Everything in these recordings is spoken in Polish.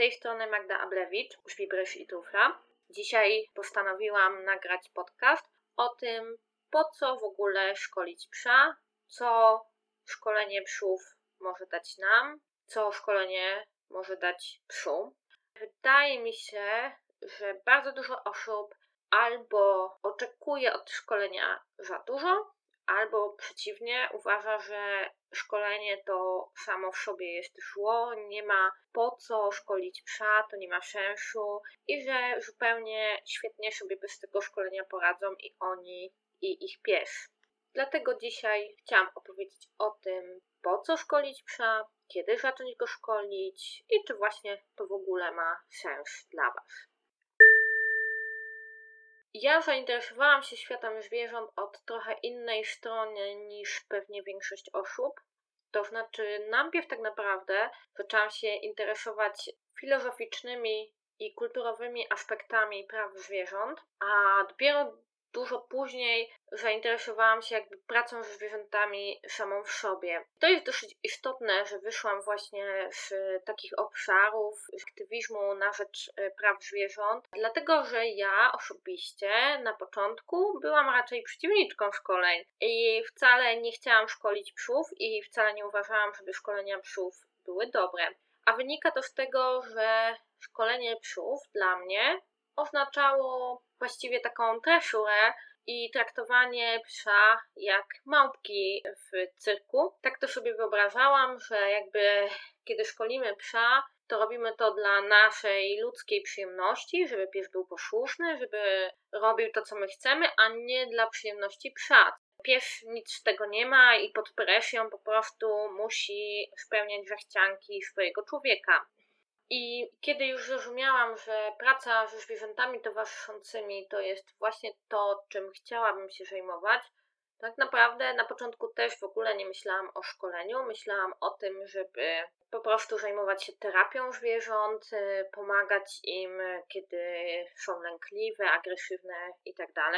tej strony Magda Ablewicz, Żwibrysz i Trufla. Dzisiaj postanowiłam nagrać podcast o tym, po co w ogóle szkolić psa, co szkolenie psów może dać nam, co szkolenie może dać psu. Wydaje mi się, że bardzo dużo osób albo oczekuje od szkolenia za dużo, albo przeciwnie, uważa, że szkolenie to samo w sobie jest zło, nie ma po co szkolić psa, to nie ma sensu i że zupełnie świetnie sobie bez tego szkolenia poradzą i oni, i ich pies. Dlatego dzisiaj chciałam opowiedzieć o tym, po co szkolić psa, kiedy zacząć go szkolić i czy właśnie to w ogóle ma sens dla Was. Ja zainteresowałam się światem zwierząt od trochę innej strony niż pewnie większość osób. To znaczy, najpierw tak naprawdę zaczęłam się interesować filozoficznymi i kulturowymi aspektami praw zwierząt, a dopiero dużo później zainteresowałam się jakby pracą ze zwierzętami samą w sobie. To jest dosyć istotne, że wyszłam właśnie z takich obszarów aktywizmu na rzecz e, praw zwierząt, dlatego że ja osobiście na początku byłam raczej przeciwniczką szkoleń i wcale nie chciałam szkolić psów i wcale nie uważałam, żeby szkolenia psów były dobre. A wynika to z tego, że szkolenie psów dla mnie oznaczało właściwie taką treszurę i traktowanie psa jak małpki w cyrku. Tak to sobie wyobrażałam, że jakby kiedy szkolimy psa, to robimy to dla naszej ludzkiej przyjemności, żeby pies był posłuszny, żeby robił to, co my chcemy, a nie dla przyjemności psa. Pies nic z tego nie ma i pod presją po prostu musi spełniać zachcianki swojego człowieka. I kiedy już zrozumiałam, że praca ze zwierzętami towarzyszącymi to jest właśnie to, czym chciałabym się zajmować, tak naprawdę na początku też w ogóle nie myślałam o szkoleniu. Myślałam o tym, żeby po prostu zajmować się terapią zwierząt, y, pomagać im, kiedy są lękliwe, agresywne itd. Tak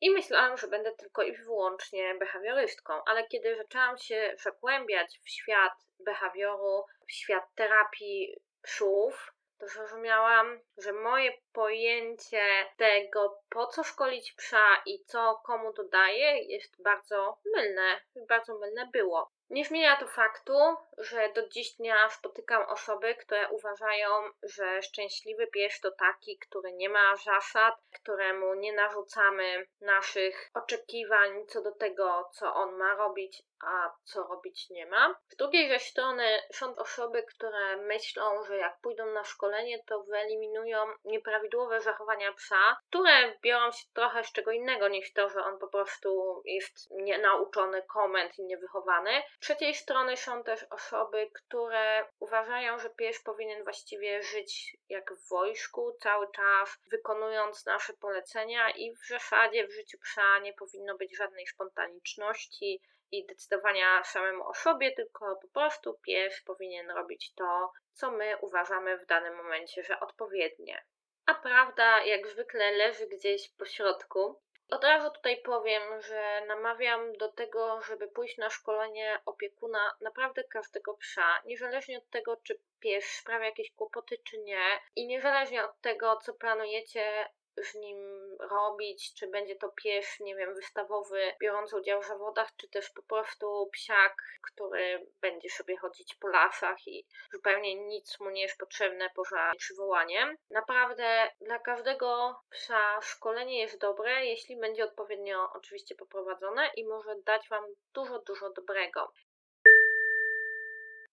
I myślałam, że będę tylko i wyłącznie behawiorystką, ale kiedy zaczęłam się zagłębiać w świat behawioru, w świat terapii psów, to zrozumiałam, że moje pojęcie tego, po co szkolić psa i co komu to daje, jest bardzo mylne. Bardzo mylne było. Nie zmienia to faktu, że do dziś dnia spotykam osoby, które uważają, że szczęśliwy pies to taki, który nie ma zasad, któremu nie narzucamy naszych oczekiwań co do tego, co on ma robić, a co robić nie ma. Z drugiej ze strony są osoby, które myślą, że jak pójdą na szkolenie, to wyeliminują nieprawidłowe zachowania psa, które biorą się trochę z czego innego niż to, że on po prostu jest nienauczony komend i niewychowany. Z trzeciej strony są też osoby, które uważają, że pies powinien właściwie żyć jak w wojsku, cały czas wykonując nasze polecenia i w zasadzie w życiu psa nie powinno być żadnej spontaniczności, i decydowania samemu o sobie, tylko po prostu pies powinien robić to, co my uważamy w danym momencie, że odpowiednie. A prawda, jak zwykle, leży gdzieś po środku. Od razu tutaj powiem, że namawiam do tego, żeby pójść na szkolenie opiekuna naprawdę każdego psa, niezależnie od tego, czy pies sprawia jakieś kłopoty, czy nie, i niezależnie od tego, co planujecie z nim robić, czy będzie to pies, nie wiem, wystawowy, biorący udział w zawodach, czy też po prostu psiak, który będzie sobie chodzić po lasach i zupełnie nic mu nie jest potrzebne poza przywołaniem. Naprawdę dla każdego psa szkolenie jest dobre, jeśli będzie odpowiednio oczywiście poprowadzone i może dać Wam dużo, dużo dobrego.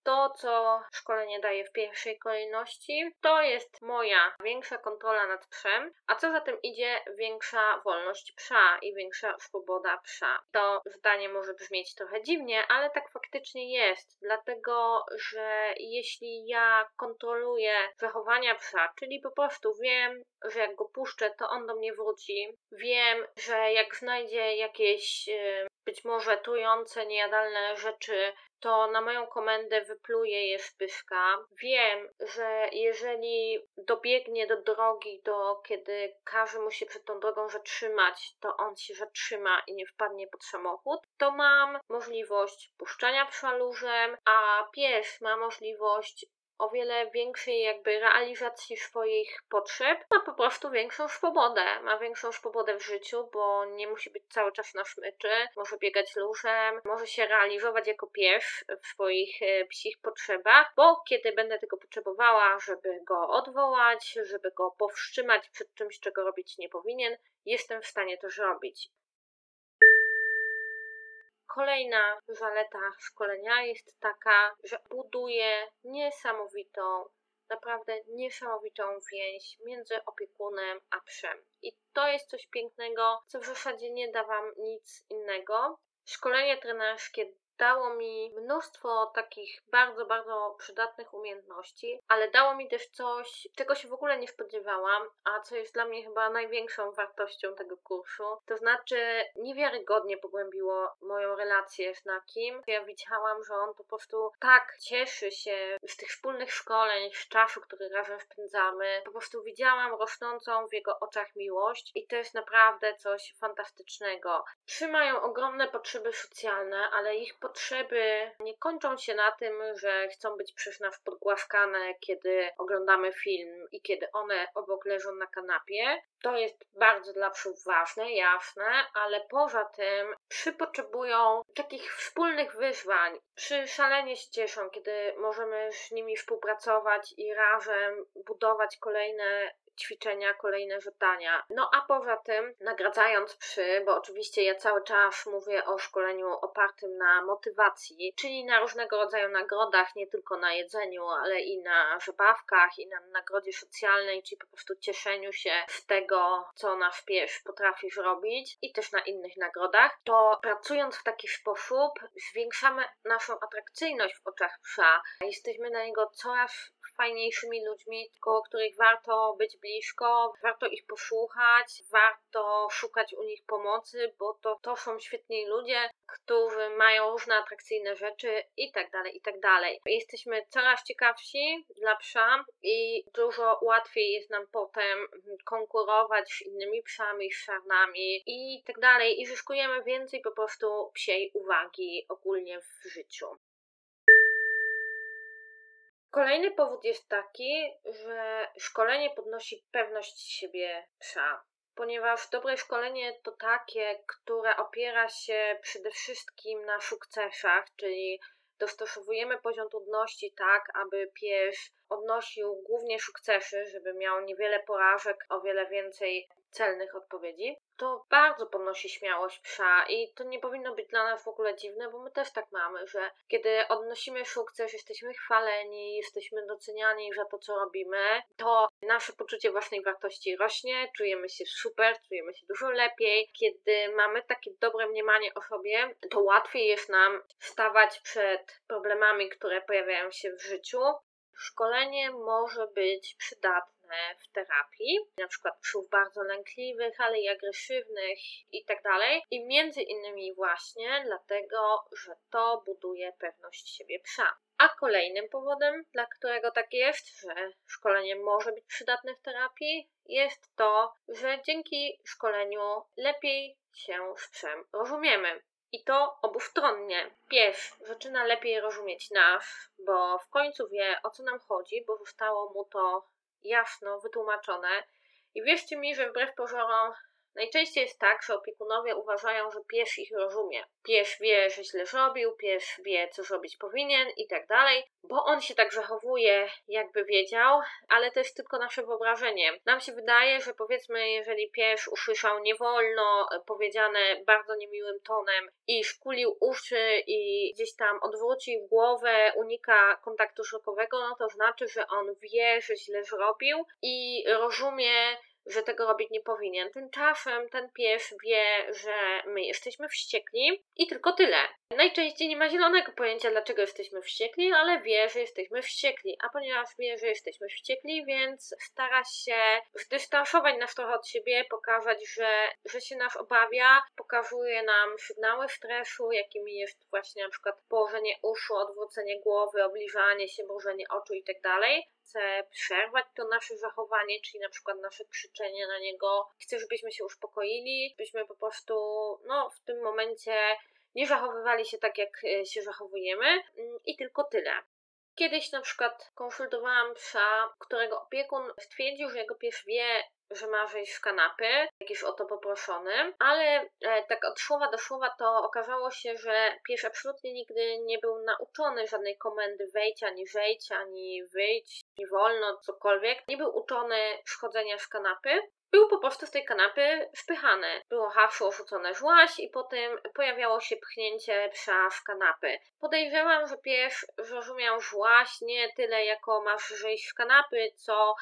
To, co szkolenie daje w pierwszej kolejności, to jest moja większa kontrola nad psem, a co za tym idzie, większa wolność psa i większa swoboda psa. To zdanie może brzmieć trochę dziwnie, ale tak faktycznie jest, dlatego że jeśli ja kontroluję zachowania psa, czyli po prostu wiem, że jak go puszczę, to on do mnie wróci, wiem, że jak znajdzie jakieś być może trujące, niejadalne rzeczy, to na moją komendę wypluje je z pyszka. Wiem, że jeżeli dobiegnie do drogi, do kiedy każe mu się przed tą drogą zatrzymać, to on się zatrzyma i nie wpadnie pod samochód, to mam możliwość puszczania psa a pies ma możliwość o wiele większej jakby realizacji swoich potrzeb, ma po prostu większą swobodę. Ma większą swobodę w życiu, bo nie musi być cały czas na smyczy, może biegać luzem, może się realizować jako pies w swoich e, psich potrzebach, bo kiedy będę tego potrzebowała, żeby go odwołać, żeby go powstrzymać przed czymś, czego robić nie powinien, jestem w stanie to zrobić. Kolejna zaleta szkolenia jest taka, że buduje niesamowitą, naprawdę niesamowitą więź między opiekunem a psem. I to jest coś pięknego, co w zasadzie nie da Wam nic innego. Szkolenie trenerskie dało mi mnóstwo takich bardzo, bardzo przydatnych umiejętności, ale dało mi też coś, czego się w ogóle nie spodziewałam, a co jest dla mnie chyba największą wartością tego kursu. To znaczy, niewiarygodnie pogłębiło moją relację z Nakim. Ja widziałam, że on po prostu tak cieszy się z tych wspólnych szkoleń, z czasu, który razem spędzamy. Po prostu widziałam rosnącą w jego oczach miłość i to jest naprawdę coś fantastycznego. Trzymają ogromne potrzeby socjalne, ale ich potrzeby nie kończą się na tym, że chcą być przez nas podgłaskane, kiedy oglądamy film i kiedy one obok leżą na kanapie. To jest bardzo dla psów ważne, jasne, ale poza tym psy potrzebują takich wspólnych wyzwań. Psy szalenie się cieszą, kiedy możemy z nimi współpracować i razem budować kolejne ćwiczenia, kolejne zadania. No a poza tym, nagradzając psy, bo oczywiście ja cały czas mówię o szkoleniu opartym na motywacji, czyli na różnego rodzaju nagrodach, nie tylko na jedzeniu, ale i na zabawkach, i na nagrodzie socjalnej, czyli po prostu cieszeniu się z tego, co nasz pies potrafi zrobić, i też na innych nagrodach, to pracując w taki sposób, zwiększamy naszą atrakcyjność w oczach psa. Jesteśmy na niego coraz fajniejszymi ludźmi, koło których warto być blisko, warto ich posłuchać, warto szukać u nich pomocy, bo to, to są świetni ludzie, którzy mają różne atrakcyjne rzeczy i tak dalej, i tak dalej. Jesteśmy coraz ciekawsi dla psa i dużo łatwiej jest nam potem konkurować z innymi psami, z szarnami i tak dalej i zyskujemy więcej po prostu psiej uwagi ogólnie w życiu. Kolejny powód jest taki, że szkolenie podnosi pewność siebie psa, ponieważ dobre szkolenie to takie, które opiera się przede wszystkim na sukcesach, czyli dostosowujemy poziom trudności tak, aby pies odnosił głównie sukcesy, żeby miał niewiele porażek, o wiele więcej celnych odpowiedzi, to bardzo podnosi śmiałość psa i to nie powinno być dla nas w ogóle dziwne, bo my też tak mamy, że kiedy odnosimy sukces, jesteśmy chwaleni, jesteśmy doceniani za to, co robimy, to nasze poczucie własnej wartości rośnie, czujemy się super, czujemy się dużo lepiej. Kiedy mamy takie dobre mniemanie o sobie, to łatwiej jest nam stawać przed problemami, które pojawiają się w życiu. Szkolenie może być przydatne w terapii, na przykład psów bardzo lękliwych, ale i agresywnych i tak dalej. I między innymi właśnie dlatego, że to buduje pewność siebie psa. A kolejnym powodem, dla którego tak jest, że szkolenie może być przydatne w terapii, jest to, że dzięki szkoleniu lepiej się z psem rozumiemy. I to obustronnie. Pies zaczyna lepiej rozumieć nas, bo w końcu wie o co nam chodzi, bo zostało mu to jasno wytłumaczone. I wierzcie mi, że wbrew pozorom Najczęściej jest tak, że opiekunowie uważają, że pies ich rozumie. Pies wie, że źle zrobił, pies wie, co zrobić powinien i tak dalej, bo on się tak zachowuje, jakby wiedział, ale to jest tylko nasze wyobrażenie. Nam się wydaje, że powiedzmy, jeżeli pies usłyszał nie wolno, powiedziane bardzo niemiłym tonem i szkulił uszy i gdzieś tam odwrócił głowę, unika kontaktu wzrokowego, no to znaczy, że on wie, że źle zrobił i rozumie, że tego robić nie powinien. Tymczasem ten pies wie, że my jesteśmy wściekli i tylko tyle. Najczęściej nie ma zielonego pojęcia, dlaczego jesteśmy wściekli, ale wie, że jesteśmy wściekli. A ponieważ wie, że jesteśmy wściekli, więc stara się zdystansować nas trochę od siebie, pokazać, że, że się nas obawia, pokazuje nam sygnały stresu, jakimi jest właśnie na przykład położenie uszu, odwrócenie głowy, obliżanie się, mrużenie oczu itd. Tak chce przerwać to nasze zachowanie, czyli na przykład nasze krzyczenie na niego. Chce, żebyśmy się uspokoili, byśmy po prostu, no, w tym momencie nie zachowywali się tak, jak e, się zachowujemy mm, i tylko tyle. Kiedyś na przykład konsultowałam psa, którego opiekun stwierdził, że jego pies wie, że ma wejść w kanapy, jakiś o to poproszony, ale e, tak od słowa do słowa to okazało się, że pies absolutnie nigdy nie był nauczony żadnej komendy wejdź, ani zejdź, ani wyjdź, nie wolno, cokolwiek. Nie był uczony schodzenia z kanapy, był po prostu z tej kanapy wpychany. Było hasło rzucone żłaś i potem pojawiało się pchnięcie psa w kanapy. Podejrzewam, że pies zrozumiał żłaś nie tyle jako masz zejść w kanapy, co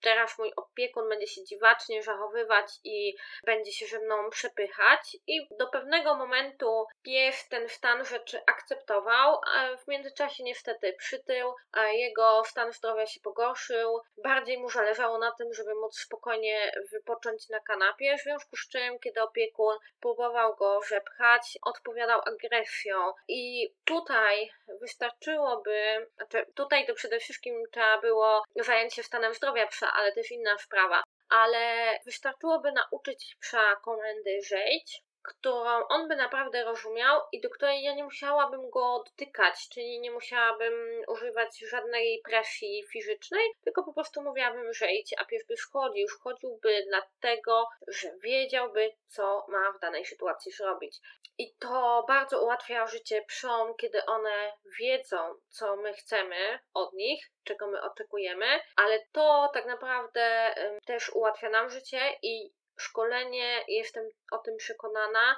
teraz mój opiekun będzie się dziwacznie zachowywać i będzie się ze mną przepychać i do pewnego momentu pies ten stan rzeczy akceptował, a w międzyczasie niestety przytył, a jego stan zdrowia się pogorszył. Bardziej mu zależało na tym, żeby móc spokojnie wypocząć na kanapie, w związku z czym, kiedy opiekun próbował go przepchać, odpowiadał agresją. I tutaj wystarczyłoby, znaczy tutaj to przede wszystkim trzeba było zająć się stanem zdrowia psa, ale też inna sprawa. Ale wystarczyłoby nauczyć psa komendy zejdź, którą on by naprawdę rozumiał i do której ja nie musiałabym go dotykać, czyli nie musiałabym używać żadnej presji fizycznej, tylko po prostu mówiłabym, że idź, a pies by schodził. Schodziłby dlatego, że wiedziałby, co ma w danej sytuacji zrobić. I to bardzo ułatwia życie psom, kiedy one wiedzą, co my chcemy od nich, czego my oczekujemy, ale to tak naprawdę też ułatwia nam życie i szkolenie, jestem o tym przekonana,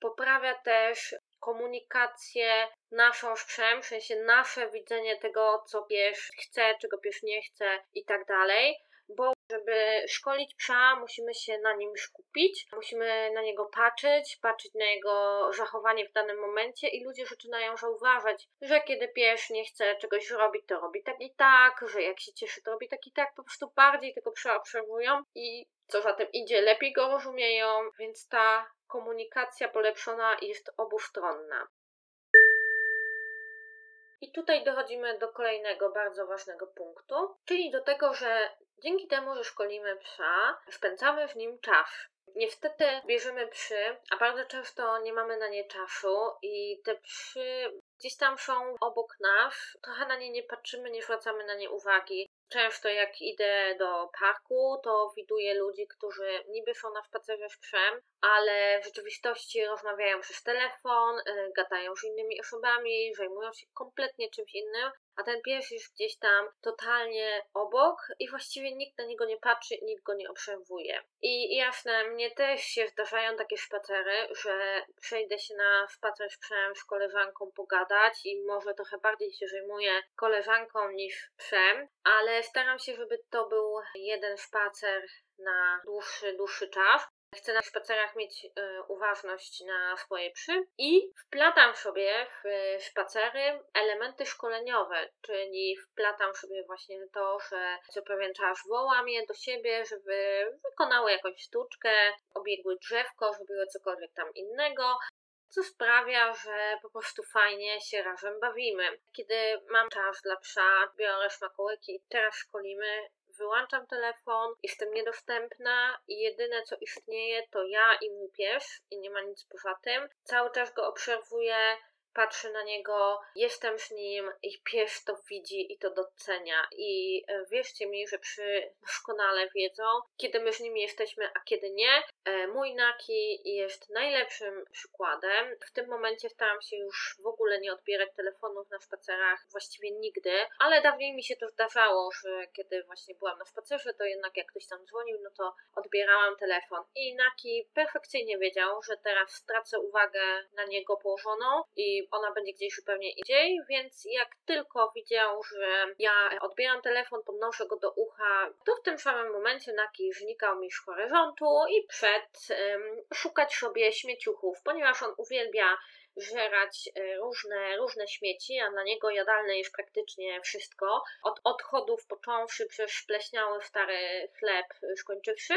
poprawia też komunikację naszą z w sensie nasze widzenie tego, co pies chce, czego pies nie chce i tak dalej, bo żeby szkolić psa, musimy się na nim skupić, musimy na niego patrzeć, patrzeć na jego zachowanie w danym momencie i ludzie zaczynają zauważać, że kiedy pies nie chce czegoś robić, to robi tak i tak, że jak się cieszy, to robi tak i tak, po prostu bardziej tego psa obserwują i co za tym idzie, lepiej go rozumieją, więc ta komunikacja polepszona jest obustronna. I tutaj dochodzimy do kolejnego bardzo ważnego punktu, czyli do tego, że dzięki temu, że szkolimy psa, spędzamy w nim czas. Niestety bierzemy psy, a bardzo często nie mamy na nie czasu i te psy gdzieś tam są obok nas, trochę na nie nie patrzymy, nie zwracamy na nie uwagi. Często jak idę do parku, to widuję ludzi, którzy niby są na spacerze z psem, ale w rzeczywistości rozmawiają przez telefon, y, gadają z innymi osobami, zajmują się kompletnie czymś innym, a ten pies jest gdzieś tam totalnie obok i właściwie nikt na niego nie patrzy, nikt go nie obserwuje. I jasne, mnie też się zdarzają takie spacery, że przejdę się na spacer z psem, z koleżanką pogadać i może trochę bardziej się zajmuję koleżanką niż psem, ale staram się, żeby to był jeden spacer na dłuższy, dłuższy czas, Chcę na spacerach mieć y, uważność na swoje psy i wplatam sobie w spacery elementy szkoleniowe, czyli wplatam sobie właśnie to, że co pewien czas wołam je do siebie, żeby wykonały jakąś sztuczkę, obiegły drzewko, zrobiły cokolwiek tam innego, co sprawia, że po prostu fajnie się razem bawimy. Kiedy mam czas dla psa, biorę smakołyki i teraz szkolimy, wyłączam telefon, jestem niedostępna i jedyne co istnieje to ja i mój pies i nie ma nic poza tym. Cały czas go obserwuję, patrzę na niego, jestem z nim i pies to widzi i to docenia. I e, wierzcie mi, że przy doskonale wiedzą, kiedy my z nimi jesteśmy, a kiedy nie. E, mój Naki jest najlepszym przykładem. W tym momencie staram się już w ogóle nie odbierać telefonów na spacerach, właściwie nigdy, ale dawniej mi się to zdarzało, że kiedy właśnie byłam na spacerze, to jednak jak ktoś tam dzwonił, no to odbierałam telefon. I Naki perfekcyjnie wiedział, że teraz stracę uwagę na niego położoną i ona będzie gdzieś zupełnie indziej, więc jak tylko widział, że ja odbieram telefon, podnoszę go do ucha, to w tym samym momencie Naki znikał mi z horyzontu i przed um, szukać sobie śmieciuchów, ponieważ on uwielbia żerać e, różne, różne śmieci, a na niego jadalne jest praktycznie wszystko. Od odchodów począwszy przez spleśniały stary chleb skończywszy,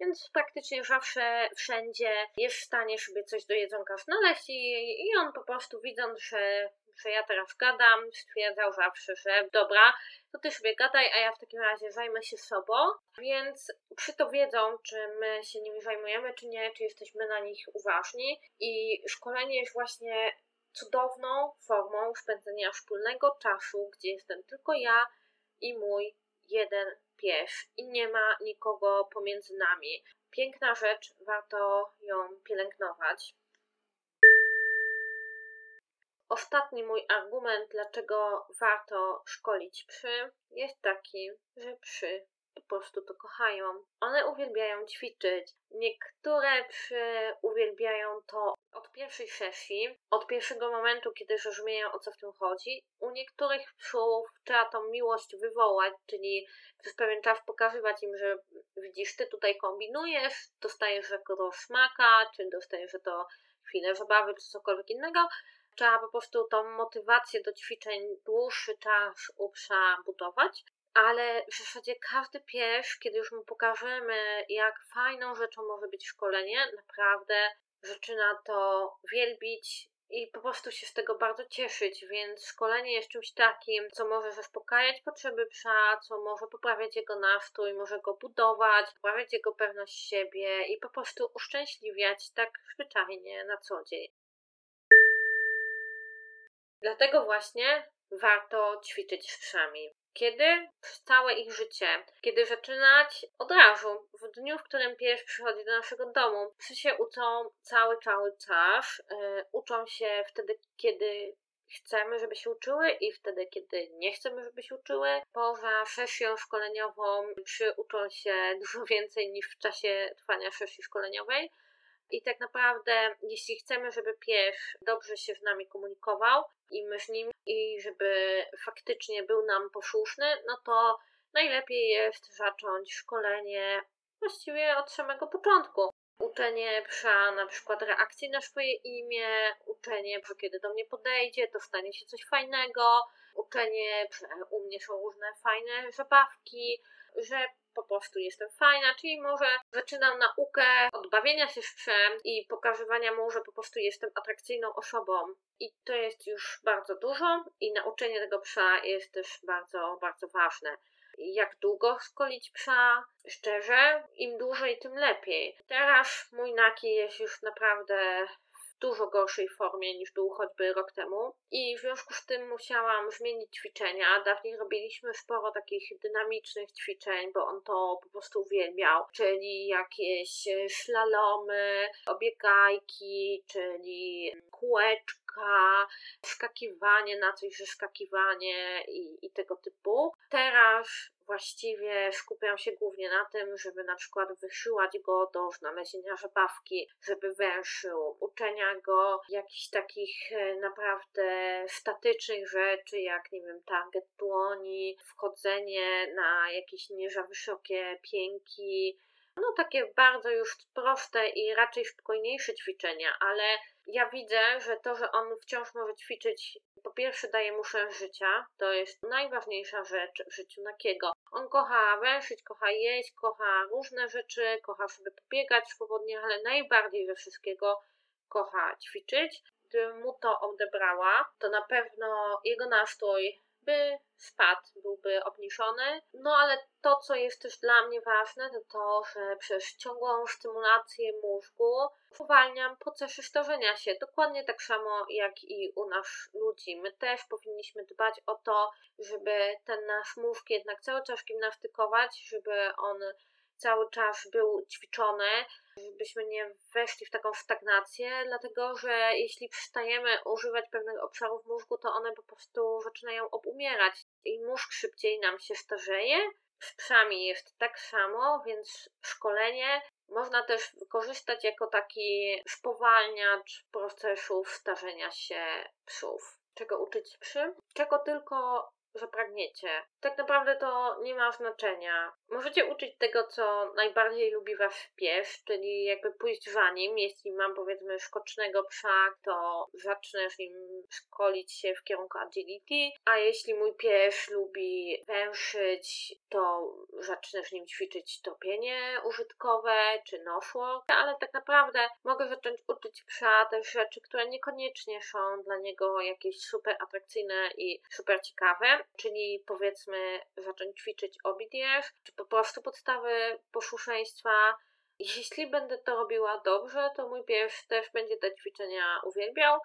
więc praktycznie zawsze wszędzie jest w stanie sobie coś do jedzonka znaleźć i, i on po prostu widząc, że że ja teraz gadam, stwierdzał zawsze, że dobra, to ty sobie gadaj, a ja w takim razie zajmę się sobą. Więc przy to wiedzą, czy my się nimi zajmujemy, czy nie, czy jesteśmy na nich uważni. I szkolenie jest właśnie cudowną formą spędzenia wspólnego czasu, gdzie jestem tylko ja i mój jeden pies i nie ma nikogo pomiędzy nami. Piękna rzecz, warto ją pielęgnować. Ostatni mój argument, dlaczego warto szkolić psy, jest taki, że psy po prostu to kochają. One uwielbiają ćwiczyć. Niektóre psy uwielbiają to od pierwszej sesji, od pierwszego momentu, kiedy zrozumieją o co w tym chodzi. U niektórych psów trzeba tą miłość wywołać, czyli przez pewien czas pokazywać im, że widzisz, ty tutaj kombinujesz, dostajesz jako smaka, czy dostajesz że to chwilę zabawy, czy cokolwiek innego. Trzeba po prostu tą motywację do ćwiczeń dłuższy czas u psa budować ale w zasadzie każdy pies, kiedy już mu pokażemy, jak fajną rzeczą może być szkolenie, naprawdę zaczyna to wielbić i po prostu się z tego bardzo cieszyć, więc szkolenie jest czymś takim, co może zaspokajać potrzeby psa, co może poprawiać jego nastrój, może go budować, poprawiać jego pewność siebie i po prostu uszczęśliwiać tak zwyczajnie na co dzień. Dlatego właśnie warto ćwiczyć z psami. Kiedy przez całe ich życie, kiedy zaczynać od razu, w dniu, w którym pies przychodzi do naszego domu, psy się uczą cały, cały czas. Yy, uczą się wtedy, kiedy chcemy, żeby się uczyły i wtedy, kiedy nie chcemy, żeby się uczyły. Poza sesją szkoleniową psy uczą się dużo więcej niż w czasie trwania sesji szkoleniowej. I tak naprawdę, jeśli chcemy, żeby pies dobrze się z nami komunikował i my z nim, i żeby faktycznie był nam posłuszny, no to najlepiej jest zacząć szkolenie właściwie od samego początku. Uczenie psa na przykład reakcji na swoje imię, uczenie, że kiedy do mnie podejdzie, to stanie się coś fajnego, uczenie, że u mnie są różne fajne zabawki, że po prostu jestem fajna, czyli może zaczynam naukę od bawienia się z psem i pokazywania mu, że po prostu jestem atrakcyjną osobą. I to jest już bardzo dużo i nauczenie tego psa jest też bardzo, bardzo ważne jak długo szkolić psa. Szczerze, im dłużej, tym lepiej. Teraz mój Naki jest już naprawdę dużo gorszej formie niż był choćby rok temu i w związku z tym musiałam zmienić ćwiczenia. Dawniej robiliśmy sporo takich dynamicznych ćwiczeń, bo on to po prostu uwielbiał, czyli jakieś szlalomy, obiegajki, czyli kółeczka, skakiwanie na coś, że skakiwanie i, i tego typu. Teraz właściwie skupiam się głównie na tym, żeby na przykład wysyłać go do znalezienia zabawki, żeby węszył, uczenia go jakichś takich e, naprawdę statycznych rzeczy, jak nie wiem, target dłoni, wchodzenie na jakieś nie wysokie pięki, no takie bardzo już proste i raczej spokojniejsze ćwiczenia, ale ja widzę, że to, że on wciąż może ćwiczyć, po pierwsze daje mu sens życia, to jest najważniejsza rzecz w życiu Nakiego. On kocha węszyć, kocha jeść, kocha różne rzeczy, kocha sobie pobiegać swobodnie, ale najbardziej ze wszystkiego kocha ćwiczyć. Gdybym mu to odebrała, to na pewno jego nastrój by spadł, byłby obniżony. No ale to, co jest też dla mnie ważne, to to, że przez ciągłą stymulację mózgu uwalniam procesy starzenia się. Dokładnie tak samo jak i u nas ludzi. My też powinniśmy dbać o to, żeby ten nasz mózg jednak cały czas gimnastykować, żeby on cały czas był ćwiczony, żebyśmy nie weszli w taką stagnację, dlatego że jeśli przestajemy używać pewnych obszarów mózgu, to one po prostu zaczynają obumierać i mózg szybciej nam się starzeje. Z psami jest tak samo, więc szkolenie można też wykorzystać jako taki spowalniacz procesów starzenia się psów. Czego uczyć psy? Czego tylko zapragniecie. Tak naprawdę to nie ma znaczenia. Możecie uczyć tego, co najbardziej lubi wasz pies, czyli jakby pójść za nim. Jeśli mam powiedzmy skocznego psa, to zacznę z nim szkolić się w kierunku agility, a jeśli mój pies lubi węszyć, to zacznę z nim ćwiczyć topienie użytkowe czy noszło, ale tak naprawdę mogę zacząć uczyć psa też rzeczy, które niekoniecznie są dla niego jakieś super atrakcyjne i super ciekawe, czyli powiedzmy zacząć ćwiczyć OBDF, czy po prostu podstawy posłuszeństwa. Jeśli będę to robiła dobrze, to mój pies też będzie te ćwiczenia uwielbiał.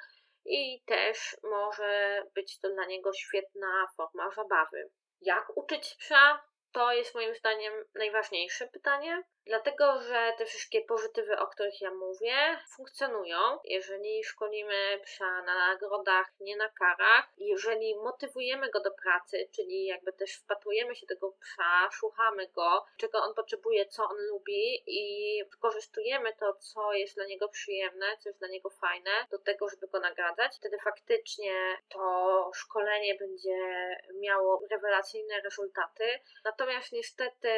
i też może być to dla niego świetna forma zabawy. Jak uczyć psa? To jest moim zdaniem najważniejsze pytanie, dlatego że te wszystkie pozytywy, o których ja mówię, funkcjonują. Jeżeli szkolimy psa na nagrodach, nie na karach, jeżeli motywujemy go do pracy, czyli jakby też wpatrujemy się tego psa, słuchamy go, czego on potrzebuje, co on lubi i wykorzystujemy to, co jest dla niego przyjemne, co jest dla niego fajne, do tego, żeby go nagradzać, wtedy faktycznie to szkolenie będzie miało rewelacyjne rezultaty. Natomiast niestety,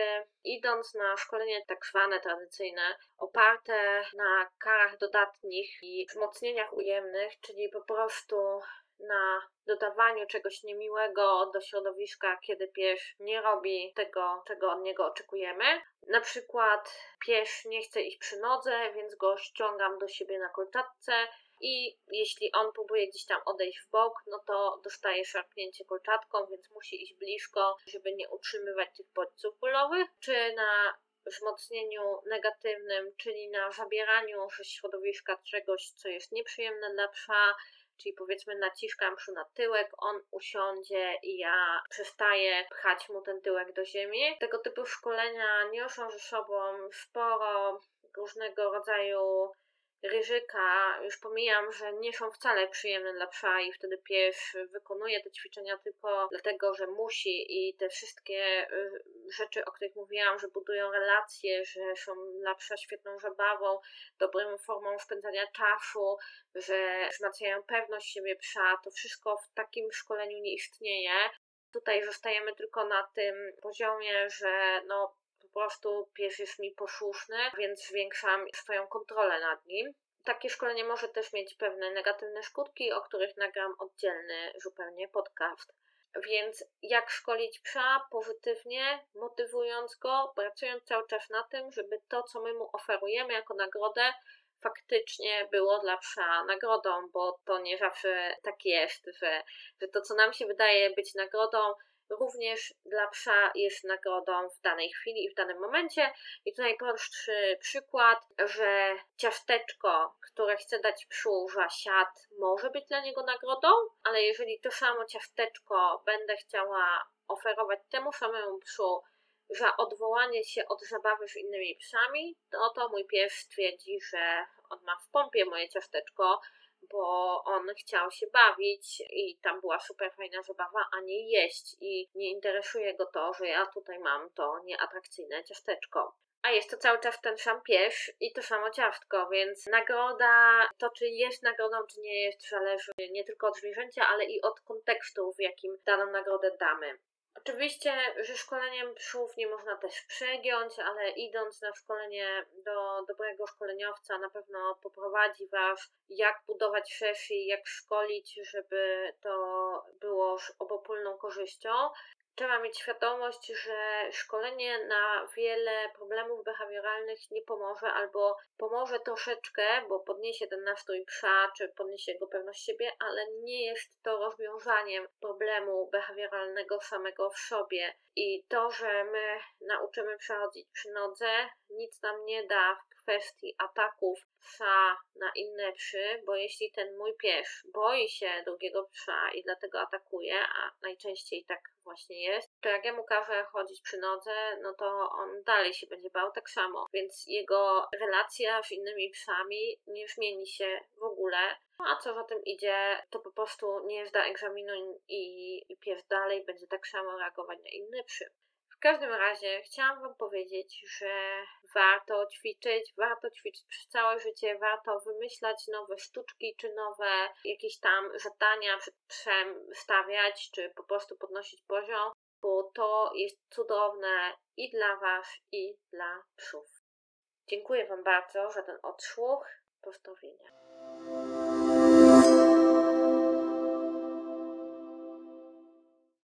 idąc na szkolenie tak zwane tradycyjne, oparte na karach dodatnich i wzmocnieniach ujemnych, czyli po prostu na dodawaniu czegoś niemiłego do środowiska, kiedy pies nie robi tego, czego od niego oczekujemy. Na przykład pies nie chce iść przy nodze, więc go ściągam do siebie na kolczatce i jeśli on próbuje gdzieś tam odejść w bok, no to dostaje szarpnięcie kolczatką, więc musi iść blisko, żeby nie utrzymywać tych bodźców bólowych, czy na wzmocnieniu negatywnym, czyli na zabieraniu ze środowiska czegoś, co jest nieprzyjemne dla psa, czyli powiedzmy naciskam psu na tyłek, on usiądzie i ja przestaję pchać mu ten tyłek do ziemi. Tego typu szkolenia niosą ze sobą sporo różnego rodzaju ryzyka, już pomijam, że nie są wcale przyjemne dla psa i wtedy pies wykonuje te ćwiczenia tylko dlatego, że musi i te wszystkie y, rzeczy, o których mówiłam, że budują relacje, że są dla psa świetną zabawą, dobrą formą spędzania czasu, że wzmacniają pewność siebie psa, to wszystko w takim szkoleniu nie istnieje. Tutaj zostajemy tylko na tym poziomie, że no prostu pies jest mi posłuszny, więc zwiększam swoją kontrolę nad nim. Takie szkolenie może też mieć pewne negatywne skutki, o których nagram oddzielny zupełnie podcast. Więc jak szkolić psa pozytywnie, motywując go, pracując cały czas na tym, żeby to, co my mu oferujemy jako nagrodę, faktycznie było dla psa nagrodą, bo to nie zawsze tak jest, że, że to, co nam się wydaje być nagrodą, również dla psa jest nagrodą w danej chwili i w danym momencie. I tu najprostszy przykład, że ciasteczko, które chcę dać psu za siat, może być dla niego nagrodą, ale jeżeli to samo ciasteczko będę chciała oferować temu samemu psu za odwołanie się od zabawy z innymi psami, to to mój pies stwierdzi, że on ma w pompie moje ciasteczko, bo on chciał się bawić i tam była super fajna zabawa, a nie jeść i nie interesuje go to, że ja tutaj mam to nieatrakcyjne ciasteczko. A jest to cały czas ten sam pies i to samo ciastko, więc nagroda, to czy jest nagrodą, czy nie jest, zależy nie tylko od zwierzęcia, ale i od kontekstu, w jakim daną nagrodę damy. Oczywiście, że szkoleniem psów nie można też przegiąć, ale idąc na szkolenie do dobrego szkoleniowca na pewno poprowadzi Was, jak budować sesji, jak szkolić, żeby to było z obopólną korzyścią trzeba mieć świadomość, że szkolenie na wiele problemów behawioralnych nie pomoże, albo pomoże troszeczkę, bo podniesie ten nastrój psa, czy podniesie jego pewność siebie, ale nie jest to rozwiązaniem problemu behawioralnego samego w sobie. I to, że my nauczymy przechodzić przy nodze, nic nam nie da w kwestii ataków psa na inne psy, bo jeśli ten mój pies boi się drugiego psa i dlatego atakuje, a najczęściej tak właśnie jest, to jak ja mu każę chodzić przy nodze, no to on dalej się będzie bał tak samo, więc jego relacja z innymi psami nie zmieni się w ogóle. No a co za tym idzie, to po prostu nie zda egzaminu i, i pies dalej będzie tak samo reagować na inne psy. W każdym razie chciałam Wam powiedzieć, że warto ćwiczyć, warto ćwiczyć przez całe życie, warto wymyślać nowe sztuczki czy nowe jakieś tam zadania przed psem stawiać, czy po prostu podnosić poziom, bo to jest cudowne i dla Was, i dla psów. Dziękuję Wam bardzo za ten odsłuch. Pozdrowienia.